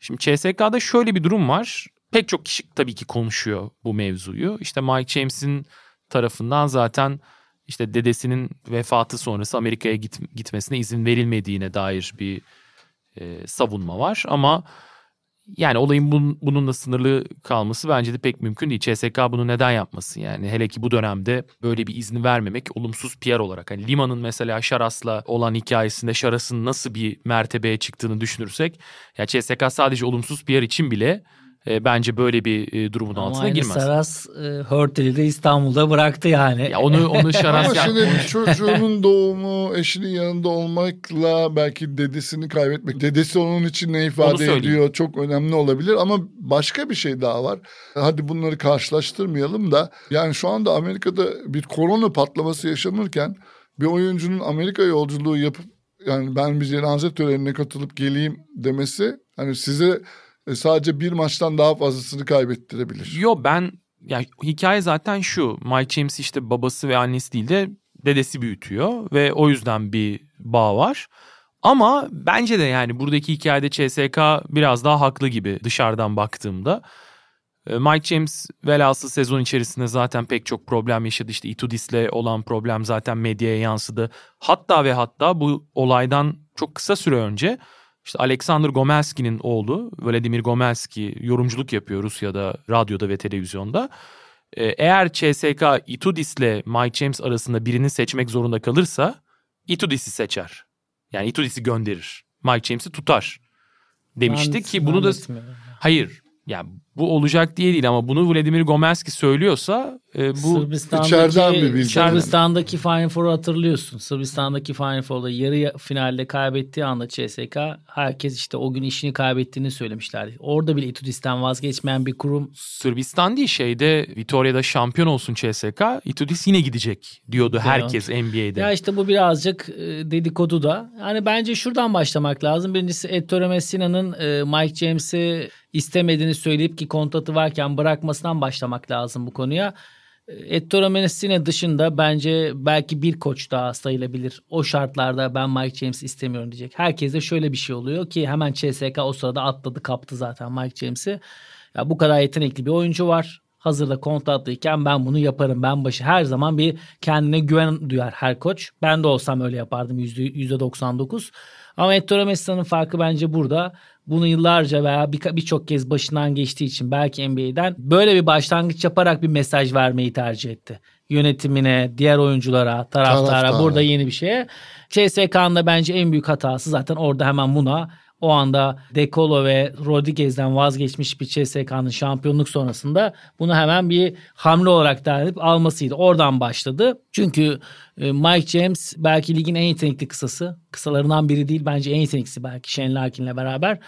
Şimdi CSK'da şöyle bir durum var. Pek çok kişi tabii ki konuşuyor bu mevzuyu. İşte Mike James'in tarafından zaten işte dedesinin vefatı sonrası Amerika'ya git, gitmesine izin verilmediğine dair bir e, savunma var. Ama yani olayın bun, bununla sınırlı kalması bence de pek mümkün değil. CSK bunu neden yapmasın yani? Hele ki bu dönemde böyle bir izni vermemek olumsuz PR olarak. Hani Lima'nın mesela Şaras'la olan hikayesinde Şaras'ın nasıl bir mertebeye çıktığını düşünürsek ya CSK sadece olumsuz PR için bile e, bence böyle bir e, durumun Ama altına aynı girmez. Saras e, Hörtel'i de İstanbul'da bıraktı yani. Ya onu onu Şaras Ama şimdi çocuğunun doğumu, eşinin yanında olmakla belki dedesini kaybetmek. Dedesi onun için ne ifade ediyor çok önemli olabilir. Ama başka bir şey daha var. Hadi bunları karşılaştırmayalım da. Yani şu anda Amerika'da bir korona patlaması yaşanırken bir oyuncunun Amerika yolculuğu yapıp yani ben bir cenaze törenine katılıp geleyim demesi hani size e, sadece bir maçtan daha fazlasını kaybettirebilir. Yo ben ya hikaye zaten şu. Mike James işte babası ve annesi değil de dedesi büyütüyor ve o yüzden bir bağ var. Ama bence de yani buradaki hikayede CSK biraz daha haklı gibi dışarıdan baktığımda. E, Mike James velhasıl sezon içerisinde zaten pek çok problem yaşadı. İşte Itudis'le olan problem zaten medyaya yansıdı. Hatta ve hatta bu olaydan çok kısa süre önce işte Alexander Gomelski'nin oğlu Vladimir Gomelski yorumculuk yapıyor Rusya'da, radyoda ve televizyonda. Ee, Eğer CSK Itudis'le Mike James arasında birini seçmek zorunda kalırsa Itudis'i seçer. Yani Itudis'i gönderir. Mike James'i tutar. Demişti Ben ki bunu da hayır yani bu olacak diye değil ama bunu Vladimir Gomelski söylüyorsa e, bu içeriden bir bilgi. Sırbistan'daki Final Four'u hatırlıyorsun. Sırbistan'daki Final Four'da yarı finalde kaybettiği anda CSK herkes işte o gün işini kaybettiğini söylemişlerdi. Orada bile Itudis'ten vazgeçmeyen bir kurum. Sırbistan değil şeyde Vitoria'da şampiyon olsun CSK Itudis yine gidecek diyordu herkes NBA'de. Ya işte bu birazcık e, dedikodu da. Yani bence şuradan başlamak lazım. Birincisi Ettore Messina'nın e, Mike James'i istemediğini söyleyip ki kontratı varken bırakmasından başlamak lazım bu konuya. Ettore Messina dışında bence belki bir koç daha sayılabilir. O şartlarda ben Mike James istemiyorum diyecek. Herkese şöyle bir şey oluyor ki hemen CSK o sırada atladı kaptı zaten Mike James'i. Ya bu kadar yetenekli bir oyuncu var. Hazırda kontratlıyken ben bunu yaparım. Ben başı her zaman bir kendine güven duyar her koç. Ben de olsam öyle yapardım %99. Ama Ettore Messina'nın farkı bence burada bunu yıllarca veya birçok bir kez başından geçtiği için belki NBA'den böyle bir başlangıç yaparak bir mesaj vermeyi tercih etti. Yönetimine, diğer oyunculara, taraftara, Taraftara. burada yeni bir şeye. CSK'nın da bence en büyük hatası zaten orada hemen buna o anda Decolo ve Rodriguez'den vazgeçmiş bir CSK'nın şampiyonluk sonrasında bunu hemen bir hamle olarak değerlendirip almasıydı. Oradan başladı. Çünkü e, Mike James belki ligin en yetenekli kısası. Kısalarından biri değil bence en yeteneklisi belki Shane Larkin'le beraber.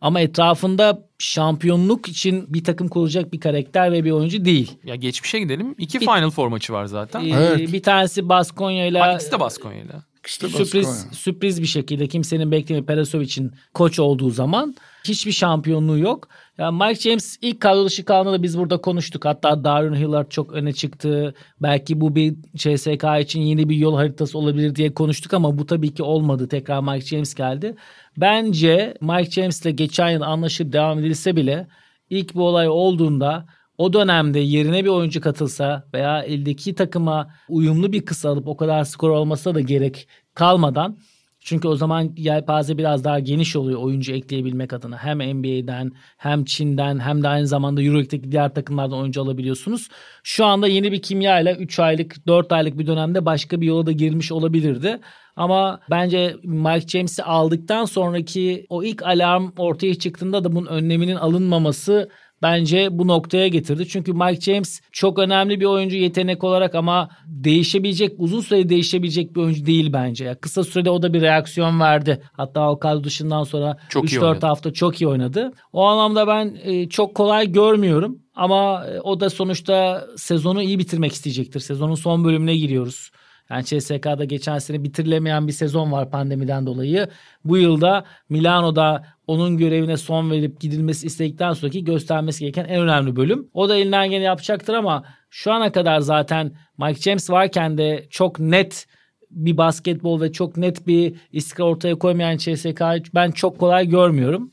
Ama etrafında şampiyonluk için bir takım kuracak bir karakter ve bir oyuncu değil. Ya geçmişe gidelim. İki bir, Final Four maçı var zaten. E, evet. Bir tanesi Baskonya ile. İkisi de Baskonya ile. İşte sürpriz Baskonya. sürpriz bir şekilde kimsenin beklemediği Perasovic'in koç olduğu zaman hiçbir şampiyonluğu yok. Yani Mike James ilk kadro dışı da biz burada konuştuk. Hatta Darren Hillard çok öne çıktı. Belki bu bir CSK için yeni bir yol haritası olabilir diye konuştuk ama bu tabii ki olmadı. Tekrar Mike James geldi. Bence Mike James ile geçen yıl anlaşıp devam edilse bile ilk bu olay olduğunda o dönemde yerine bir oyuncu katılsa veya eldeki takıma uyumlu bir kısa alıp o kadar skor olmasa da gerek kalmadan çünkü o zaman yelpaze biraz daha geniş oluyor oyuncu ekleyebilmek adına. Hem NBA'den hem Çin'den hem de aynı zamanda Euroleague'deki diğer takımlardan oyuncu alabiliyorsunuz. Şu anda yeni bir kimya ile 3 aylık 4 aylık bir dönemde başka bir yola da girmiş olabilirdi. Ama bence Mike James'i aldıktan sonraki o ilk alarm ortaya çıktığında da bunun önleminin alınmaması bence bu noktaya getirdi. Çünkü Mike James çok önemli bir oyuncu yetenek olarak ama değişebilecek, uzun sürede değişebilecek bir oyuncu değil bence. Ya kısa sürede o da bir reaksiyon verdi. Hatta o kadro dışından sonra 3-4 hafta çok iyi oynadı. O anlamda ben e, çok kolay görmüyorum. Ama e, o da sonuçta sezonu iyi bitirmek isteyecektir. Sezonun son bölümüne giriyoruz. Yani CSK'da geçen sene bitirilemeyen bir sezon var pandemiden dolayı. Bu yılda Milano'da onun görevine son verip gidilmesi istedikten sonraki göstermesi gereken en önemli bölüm. O da elinden gene yapacaktır ama şu ana kadar zaten Mike James varken de çok net bir basketbol ve çok net bir istikrar ortaya koymayan CSK'yı ben çok kolay görmüyorum.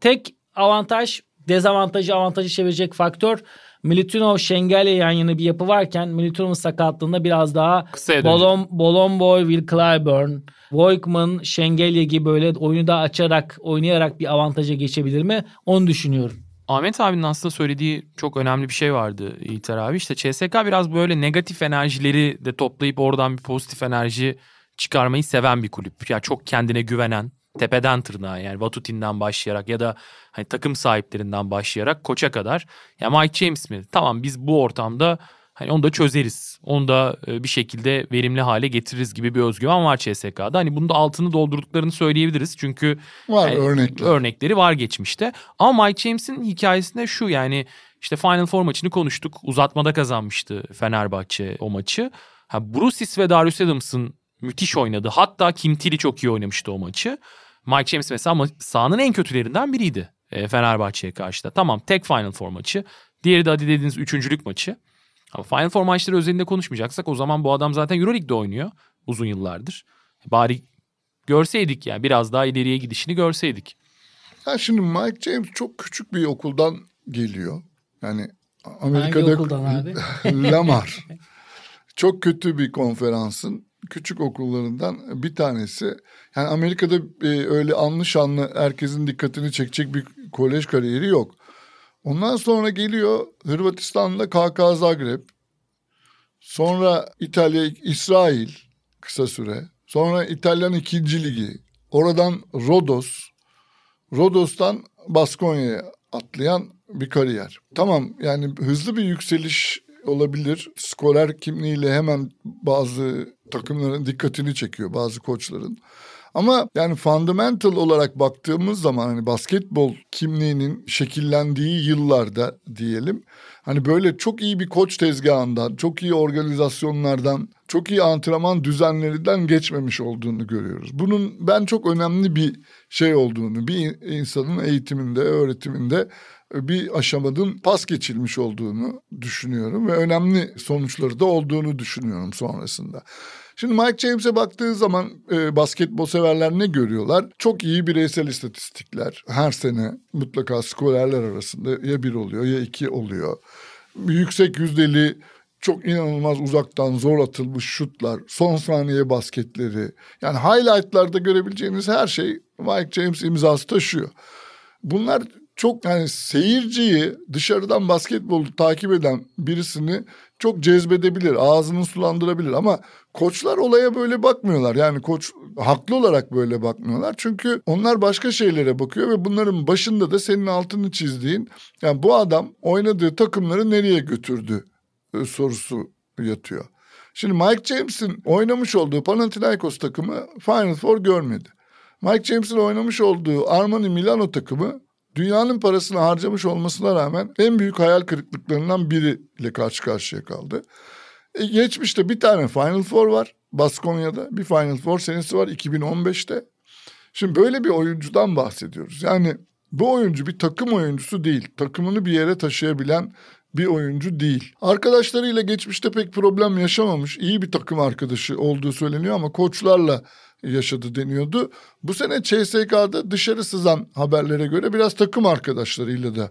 Tek avantaj dezavantajı avantajı çevirecek faktör Militinov Şengel'e yan yana bir yapı varken Militinov'un sakatlığında biraz daha Bolon, Bolomboy, Will Clyburn, Voigtman, Şengelye gibi böyle oyunu da açarak, oynayarak bir avantaja geçebilir mi? Onu düşünüyorum. Ahmet abinin aslında söylediği çok önemli bir şey vardı İlter abi. İşte CSK biraz böyle negatif enerjileri de toplayıp oradan bir pozitif enerji çıkarmayı seven bir kulüp. Yani çok kendine güvenen, tepeden tırnağa yani Vatutin'den başlayarak ya da hani takım sahiplerinden başlayarak koça kadar ya Mike James mi? Tamam biz bu ortamda hani onu da çözeriz. Onu da e, bir şekilde verimli hale getiririz gibi bir özgüven var CSK'da. Hani bunu da altını doldurduklarını söyleyebiliriz. Çünkü var yani, örnekler. örnekleri var geçmişte. Ama Mike James'in hikayesinde şu yani işte Final Four maçını konuştuk. Uzatmada kazanmıştı Fenerbahçe o maçı. Ha, Brusis ve Darius Adams'ın müthiş oynadı. Hatta Kim Tilly çok iyi oynamıştı o maçı. Mike James mesela ama sahanın en kötülerinden biriydi e, Fenerbahçe'ye karşı da. Tamam tek Final Four maçı. Diğeri de hadi dediğiniz üçüncülük maçı. Ama Final Four maçları özelinde konuşmayacaksak o zaman bu adam zaten Euroleague'de oynuyor uzun yıllardır. Bari görseydik yani biraz daha ileriye gidişini görseydik. Ya şimdi Mike James çok küçük bir okuldan geliyor. Yani Amerika'da Hangi okuldan abi? Lamar. çok kötü bir konferansın küçük okullarından bir tanesi. Yani Amerika'da e, öyle anlı şanlı herkesin dikkatini çekecek bir kolej kariyeri yok. Ondan sonra geliyor Hırvatistan'da KK Zagreb. Sonra İtalya, İsrail kısa süre. Sonra İtalyan ikinci ligi. Oradan Rodos. Rodos'tan Baskonya'ya atlayan bir kariyer. Tamam yani hızlı bir yükseliş olabilir. Skorer kimliğiyle hemen bazı takımların dikkatini çekiyor bazı koçların. Ama yani fundamental olarak baktığımız zaman hani basketbol kimliğinin şekillendiği yıllarda diyelim. Hani böyle çok iyi bir koç tezgahından, çok iyi organizasyonlardan, çok iyi antrenman düzenlerinden geçmemiş olduğunu görüyoruz. Bunun ben çok önemli bir şey olduğunu, bir insanın eğitiminde, öğretiminde bir aşamanın pas geçilmiş olduğunu düşünüyorum ve önemli sonuçları da olduğunu düşünüyorum sonrasında. Şimdi Mike James'e baktığı zaman e, basketbol severler ne görüyorlar? Çok iyi bireysel istatistikler. Her sene mutlaka skorerler arasında ya bir oluyor ya iki oluyor. Yüksek yüzdeli çok inanılmaz uzaktan zor atılmış şutlar, son saniye basketleri. Yani highlightlarda görebileceğiniz her şey Mike James imzası taşıyor. Bunlar çok yani seyirciyi dışarıdan basketbol takip eden birisini çok cezbedebilir, ağzını sulandırabilir ama koçlar olaya böyle bakmıyorlar. Yani koç haklı olarak böyle bakmıyorlar. Çünkü onlar başka şeylere bakıyor ve bunların başında da senin altını çizdiğin yani bu adam oynadığı takımları nereye götürdü e, sorusu yatıyor. Şimdi Mike James'in oynamış olduğu Panathinaikos takımı Final Four görmedi. Mike James'in oynamış olduğu Armani Milano takımı dünyanın parasını harcamış olmasına rağmen en büyük hayal kırıklıklarından biriyle karşı karşıya kaldı. E, geçmişte bir tane Final Four var Baskonya'da. Bir Final Four senesi var 2015'te. Şimdi böyle bir oyuncudan bahsediyoruz. Yani bu oyuncu bir takım oyuncusu değil. Takımını bir yere taşıyabilen bir oyuncu değil. Arkadaşlarıyla geçmişte pek problem yaşamamış. iyi bir takım arkadaşı olduğu söyleniyor ama koçlarla yaşadı deniyordu. Bu sene CSK'da dışarı sızan haberlere göre biraz takım arkadaşlarıyla da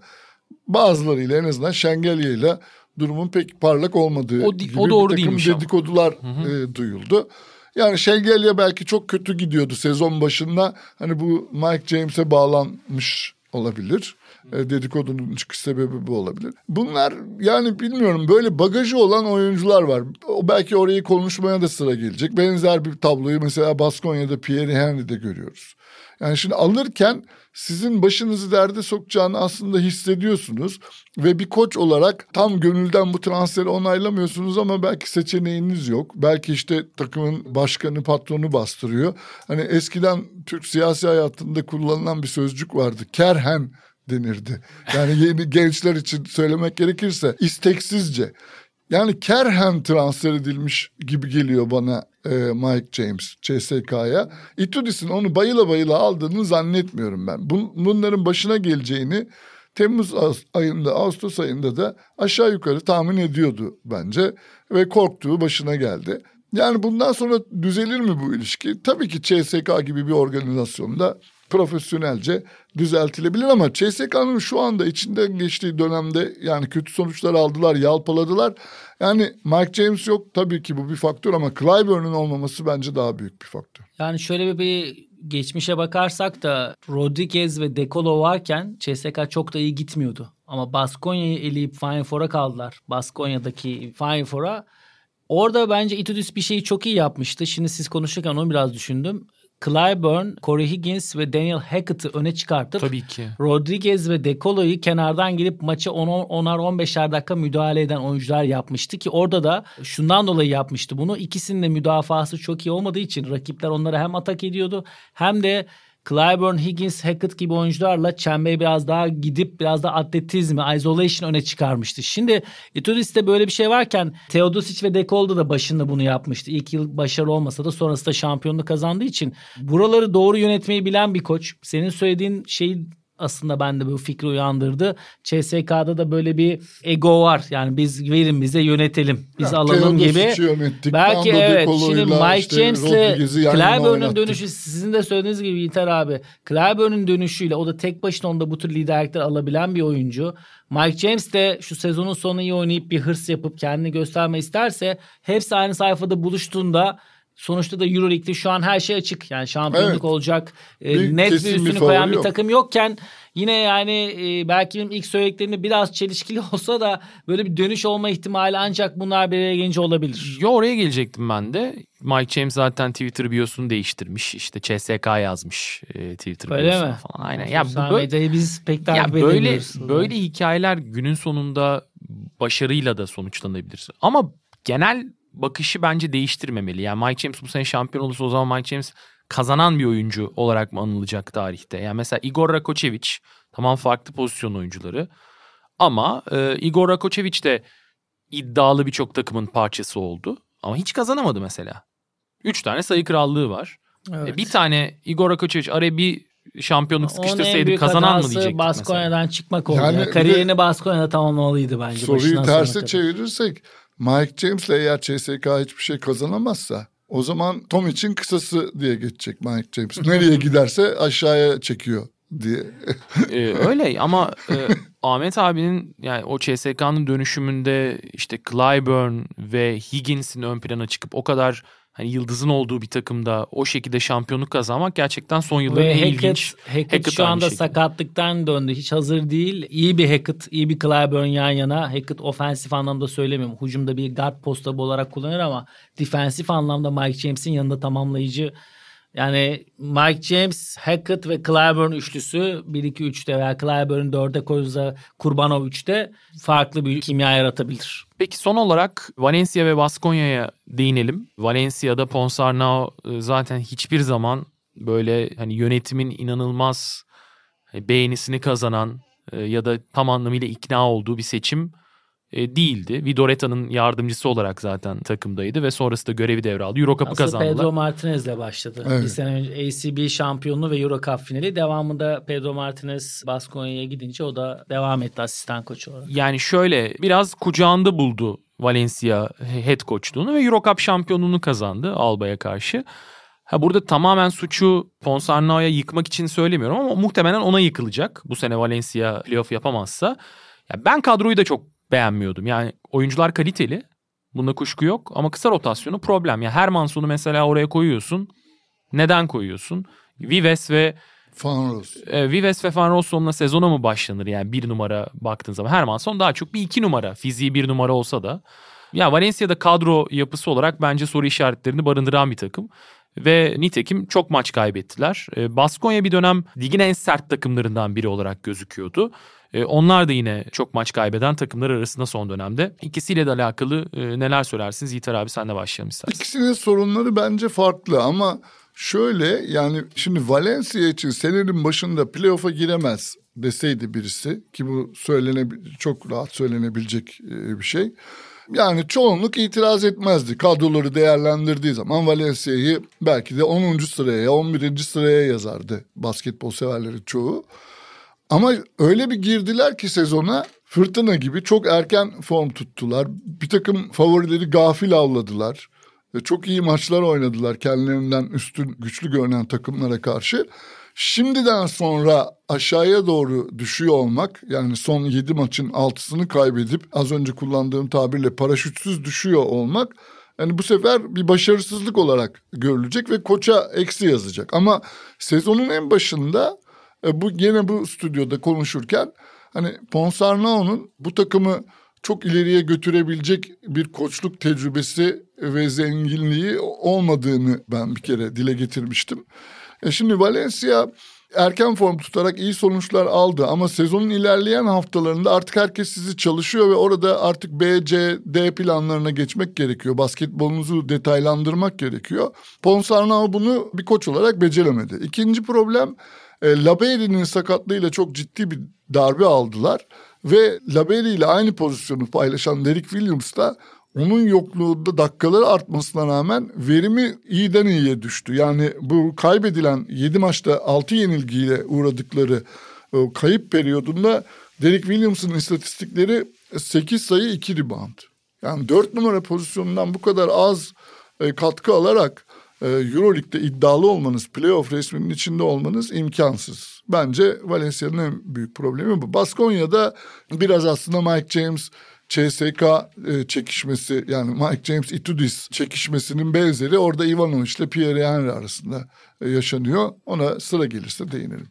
bazılarıyla en azından Şengelye ile durumun pek parlak olmadığı o, gibi o doğru bir takım dedikodular E, duyuldu. Yani Şengelye belki çok kötü gidiyordu sezon başında. Hani bu Mike James'e bağlanmış olabilir. E, dedikodunun çıkış sebebi bu olabilir. Bunlar yani bilmiyorum böyle bagajı olan oyuncular var. O belki orayı konuşmaya da sıra gelecek. Benzer bir tabloyu mesela Baskonya'da Pierre Henry'de görüyoruz. Yani şimdi alırken sizin başınızı derde sokacağını aslında hissediyorsunuz ve bir koç olarak tam gönülden bu transferi onaylamıyorsunuz ama belki seçeneğiniz yok. Belki işte takımın başkanı patronu bastırıyor. Hani eskiden Türk siyasi hayatında kullanılan bir sözcük vardı. Kerhen denirdi. Yani yeni gençler için söylemek gerekirse isteksizce. Yani Kerhen transfer edilmiş gibi geliyor bana e, Mike James CSK'ya. Itudis'in onu bayıla bayıla aldığını zannetmiyorum ben. Bun, bunların başına geleceğini Temmuz ayında, Ağustos ayında da aşağı yukarı tahmin ediyordu bence. Ve korktuğu başına geldi. Yani bundan sonra düzelir mi bu ilişki? Tabii ki CSK gibi bir organizasyonda profesyonelce düzeltilebilir ama CSK'nın şu anda içinden geçtiği dönemde yani kötü sonuçlar aldılar, yalpaladılar. Yani Mike James yok tabii ki bu bir faktör ama Clyburn'un olmaması bence daha büyük bir faktör. Yani şöyle bir geçmişe bakarsak da Rodriguez ve Dekolo varken CSK çok da iyi gitmiyordu. Ama Baskonya'yı eleyip Final Four'a kaldılar. Baskonya'daki Final Four'a. Orada bence Itudis bir şeyi çok iyi yapmıştı. Şimdi siz konuşurken onu biraz düşündüm. Clyburn, Corey Higgins ve Daniel Hackett'ı öne çıkartıp Tabii ki. Rodriguez ve Decolo'yu kenardan gelip maçı 10'ar 15'er dakika müdahale eden oyuncular yapmıştı ki orada da şundan dolayı yapmıştı bunu. İkisinin de müdafası çok iyi olmadığı için rakipler onları hem atak ediyordu hem de Clyburn, Higgins, Hackett gibi oyuncularla çemberi biraz daha gidip biraz da atletizmi, isolation öne çıkarmıştı. Şimdi Itudis'te böyle bir şey varken Teodosic ve Dekolda da başında bunu yapmıştı. İlk yıl başarılı olmasa da sonrasında şampiyonluğu kazandığı için buraları doğru yönetmeyi bilen bir koç. Senin söylediğin şeyi aslında bende bu fikri uyandırdı. CSK'da da böyle bir ego var. Yani biz verin bize yönetelim. Biz ya, alalım gibi. Belki evet. Şimdi Mike işte James'le Clyburn'un dönüşü sizin de söylediğiniz gibi Yiğiter abi. Clyburn'un dönüşüyle o da tek başına onda bu tür liderlikler alabilen bir oyuncu. Mike James de şu sezonun sonu iyi oynayıp bir hırs yapıp kendini gösterme isterse hepsi aynı sayfada buluştuğunda sonuçta da Euroleague'de şu an her şey açık. Yani şampiyonluk Evet. olacak. E, Bir net bir bir üstünü koyan bir yok. takım yokken yine yani e, belki benim ilk söylediklerimde biraz çelişkili olsa da böyle bir dönüş olma ihtimali ancak bunlar bir araya gelince olabilir. Yo oraya gelecektim ben de. Mike James zaten Twitter biosunu değiştirmiş. İşte CSK yazmış e, Twitter Öyle biosuna mi? falan. Aynen. Ya bu böyle, medyayı biz pek ya takip böyle edemiyoruz. böyle hikayeler günün sonunda başarıyla da sonuçlanabilir. Ama genel bakışı bence değiştirmemeli. Yani Mike James bu sene şampiyon olursa o zaman Mike James kazanan bir oyuncu olarak mı anılacak tarihte? Yani mesela Igor Rakocevic tamam farklı pozisyon oyuncuları ama e, Igor Rakocevic de iddialı birçok takımın parçası oldu. Ama hiç kazanamadı mesela. Üç tane sayı krallığı var. Evet. E, bir tane Igor Rakocevic araya bir şampiyonluk sıkıştırsaydı kazanan mı diyecektik mesela. Baskonya'dan çıkmak oldu. Yani bir Kariyerini Baskonya'da tamamlamalıydı bence. Soruyu terse kadar. çevirirsek Mike James'le eğer CSK hiçbir şey kazanamazsa o zaman Tom için kısası diye geçecek Mike James. Nereye giderse aşağıya çekiyor diye. Ee, öyle ama e, Ahmet abinin yani o CSK'nın dönüşümünde işte Clyburn ve Higgins'in ön plana çıkıp o kadar hani yıldızın olduğu bir takımda o şekilde şampiyonluk kazanmak gerçekten son yılların Ve en Hackett, ilginç. Hackett, Hackett şu anda şekilde. sakatlıktan döndü. Hiç hazır değil. İyi bir Hackett, iyi bir Clyburn yan yana. Hackett ofensif anlamda söylemiyorum. Hücumda bir guard postu olarak kullanır ama defensif anlamda Mike James'in yanında tamamlayıcı. Yani Mike James, Hackett ve Clyburn üçlüsü 1-2-3'te veya Clyburn 4'e koyulsa Kurbanov 3'te farklı bir kimya yaratabilir. Peki son olarak Valencia ve Baskonya'ya değinelim. Valencia'da Ponsarnau e, zaten hiçbir zaman böyle hani yönetimin inanılmaz e, beğenisini kazanan e, ya da tam anlamıyla ikna olduğu bir seçim e, değildi. Vidoreta'nın yardımcısı olarak zaten takımdaydı ve sonrasında görevi devraldı. Euro Cup'ı kazandılar. Pedro Martinez'le başladı. Evet. Bir sene önce ACB şampiyonluğu ve Euro Cup finali. Devamında Pedro Martinez Baskonya'ya gidince o da devam etti asistan koçu olarak. Yani şöyle biraz kucağında buldu Valencia head coachluğunu ve Euro Cup şampiyonluğunu kazandı Alba'ya karşı. Ha burada tamamen suçu Ponsarnao'ya yıkmak için söylemiyorum ama muhtemelen ona yıkılacak. Bu sene Valencia playoff yapamazsa. Ya ben kadroyu da çok beğenmiyordum. Yani oyuncular kaliteli. Bunda kuşku yok ama kısa rotasyonu problem. Ya Hermanson'u mesela oraya koyuyorsun. Neden koyuyorsun? Vives ve Fanros. e, Vives ve Van Rossum'la sezona mı başlanır yani bir numara baktığın zaman. Hermanson daha çok bir iki numara. Fiziği bir numara olsa da. Ya Valencia'da kadro yapısı olarak bence soru işaretlerini barındıran bir takım. Ve nitekim çok maç kaybettiler. E, Baskonya bir dönem ligin en sert takımlarından biri olarak gözüküyordu. E, onlar da yine çok maç kaybeden takımlar arasında son dönemde. İkisiyle de alakalı e, neler söylersiniz? Yiğiter abi senle başlayalım istersen. İkisinin sorunları bence farklı ama şöyle yani şimdi Valencia için senenin başında playoff'a giremez deseydi birisi ki bu söylenebilir çok rahat söylenebilecek e, bir şey. Yani çoğunluk itiraz etmezdi. Kadroları değerlendirdiği zaman Valencia'yı belki de 10. sıraya, 11. sıraya yazardı basketbol severlerin çoğu. Ama öyle bir girdiler ki sezona fırtına gibi çok erken form tuttular. Bir takım favorileri gafil avladılar. Çok iyi maçlar oynadılar kendilerinden üstün güçlü görünen takımlara karşı. Şimdiden sonra aşağıya doğru düşüyor olmak yani son 7 maçın 6'sını kaybedip az önce kullandığım tabirle paraşütsüz düşüyor olmak yani bu sefer bir başarısızlık olarak görülecek ve koça eksi yazacak. Ama sezonun en başında e, bu gene bu stüdyoda konuşurken hani Ponsarnao'nun bu takımı çok ileriye götürebilecek bir koçluk tecrübesi ve zenginliği olmadığını ben bir kere dile getirmiştim. E şimdi Valencia erken form tutarak iyi sonuçlar aldı ama sezonun ilerleyen haftalarında artık herkes sizi çalışıyor ve orada artık B, C, D planlarına geçmek gerekiyor. Basketbolunuzu detaylandırmak gerekiyor. Ponsarnau bunu bir koç olarak beceremedi. İkinci problem e, Laberi'nin sakatlığıyla çok ciddi bir darbe aldılar. Ve Laberi ile aynı pozisyonu paylaşan Derek Williams da onun yokluğunda dakikaları artmasına rağmen verimi iyiden iyiye düştü. Yani bu kaybedilen 7 maçta 6 yenilgiyle uğradıkları o kayıp periyodunda Derek Williams'ın istatistikleri 8 sayı 2 rebound. Yani 4 numara pozisyonundan bu kadar az e, katkı alarak e, Euroleague'de iddialı olmanız, playoff resminin içinde olmanız imkansız. Bence Valencia'nın en büyük problemi bu. Baskonya'da biraz aslında Mike James CSK e, çekişmesi yani Mike James Itudis çekişmesinin benzeri orada Ivanovic ile Pierre Henry arasında e, yaşanıyor. Ona sıra gelirse değinelim.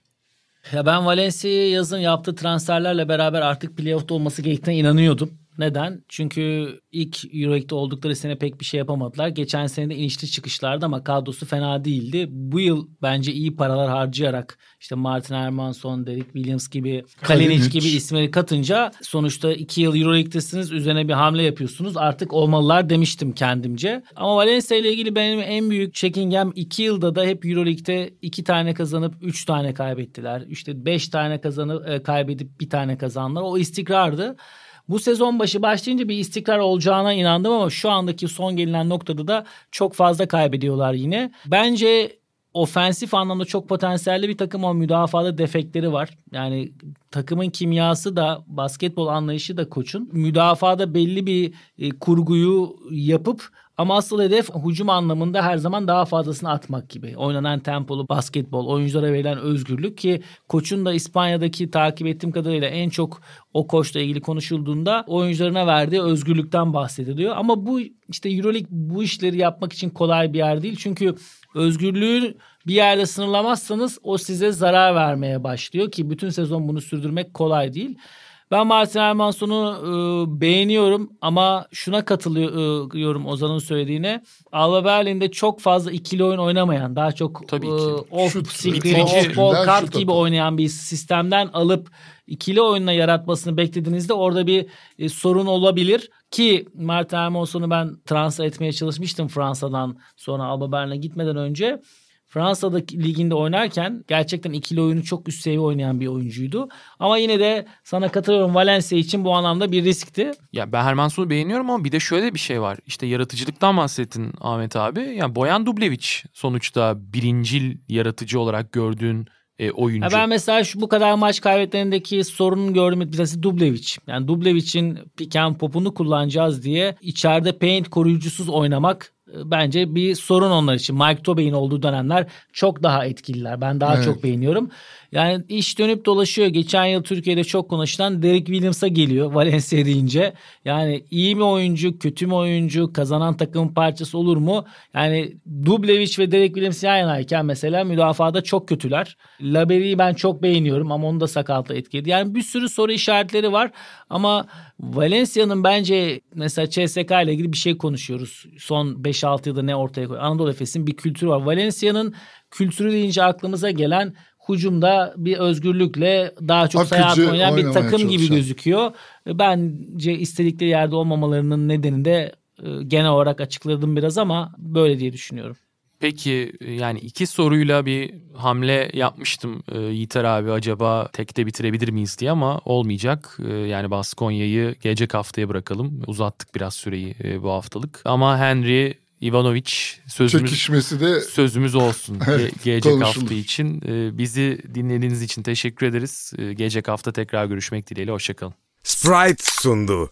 Ya ben Valencia'yı yazın yaptığı transferlerle beraber artık playoff'ta olması gerektiğine inanıyordum. Neden? Çünkü ilk Euroleague'de oldukları sene pek bir şey yapamadılar. Geçen sene de inişli çıkışlardı ama kadrosu fena değildi. Bu yıl bence iyi paralar harcayarak işte Martin Hermanson, Derek Williams gibi, Kalinic, gibi isimleri katınca sonuçta iki yıl Euroleague'desiniz. Üzerine bir hamle yapıyorsunuz. Artık olmalılar demiştim kendimce. Ama Valencia ile ilgili benim en büyük çekingem iki yılda da hep Euroleague'de iki tane kazanıp üç tane kaybettiler. İşte beş tane kazanıp e, kaybedip bir tane kazandılar. O istikrardı. Bu sezon başı başlayınca bir istikrar olacağına inandım ama şu andaki son gelinen noktada da çok fazla kaybediyorlar yine. Bence ofensif anlamda çok potansiyelli bir takım ama müdafada defekleri var. Yani takımın kimyası da basketbol anlayışı da koçun. Müdafada belli bir e, kurguyu yapıp ama asıl hedef hücum anlamında her zaman daha fazlasını atmak gibi. Oynanan tempolu basketbol, oyunculara verilen özgürlük ki koçun da İspanya'daki takip ettiğim kadarıyla en çok o koçla ilgili konuşulduğunda oyuncularına verdiği özgürlükten bahsediliyor. Ama bu işte Euroleague bu işleri yapmak için kolay bir yer değil. Çünkü özgürlüğü bir yerde sınırlamazsanız o size zarar vermeye başlıyor ki bütün sezon bunu sürdürmek kolay değil. Ben Martin Hermanson'u e, beğeniyorum ama şuna katılıyorum Ozan'ın söylediğine. Alba Berlin'de çok fazla ikili oyun oynamayan, daha çok Tabii. E, off screen, off ball kart gibi oynayan bir sistemden alıp ikili oyunla yaratmasını beklediğinizde orada bir e, sorun olabilir. Ki Martin Hermanson'u ben transfer etmeye çalışmıştım Fransa'dan sonra Alba Berlin'e gitmeden önce. Fransa'daki liginde oynarken gerçekten ikili oyunu çok üst seviye oynayan bir oyuncuydu. Ama yine de sana katılıyorum Valencia için bu anlamda bir riskti. Ya ben Hermanson'u beğeniyorum ama bir de şöyle bir şey var. İşte yaratıcılıktan bahsettin Ahmet abi. Yani Boyan Dublevic sonuçta birincil yaratıcı olarak gördüğün e, oyuncu. Ya ben mesela şu bu kadar maç kaybetlerindeki sorunun gördüğüm bir tanesi Dublevic. Yani Dublevic'in pick and pop'unu kullanacağız diye içeride paint koruyucusuz oynamak bence bir sorun onlar için. Mike Tobey'in olduğu dönemler çok daha etkililer. Ben daha evet. çok beğeniyorum. Yani iş dönüp dolaşıyor. Geçen yıl Türkiye'de çok konuşulan Derek Williams'a geliyor Valencia deyince. Yani iyi mi oyuncu, kötü mü oyuncu, kazanan takımın parçası olur mu? Yani Dublevic ve Derek Williams yan yanayken mesela müdafada çok kötüler. Laberi'yi ben çok beğeniyorum ama onu da sakatla etkiledi. Yani bir sürü soru işaretleri var ama Valencia'nın bence mesela CSK ile ilgili bir şey konuşuyoruz. Son 5-6 yılda ne ortaya koyuyor. Anadolu Efes'in bir kültürü var. Valencia'nın kültürü deyince aklımıza gelen Hucumda bir özgürlükle daha çok sayat oynayan bir takım gibi gözüküyor. Bence istedikleri yerde olmamalarının nedeni de e, genel olarak açıkladım biraz ama böyle diye düşünüyorum. Peki yani iki soruyla bir hamle yapmıştım e, Yiğiter abi acaba tekte bitirebilir miyiz diye ama olmayacak. E, yani Baskonya'yı gelecek haftaya bırakalım. Uzattık biraz süreyi e, bu haftalık. Ama Henry Ivanovic sözümüz Çekişmesi de sözümüz olsun Ge- gelecek hafta için. E, bizi dinlediğiniz için teşekkür ederiz. E, gelecek hafta tekrar görüşmek dileğiyle hoşçakalın. Sprite sundu.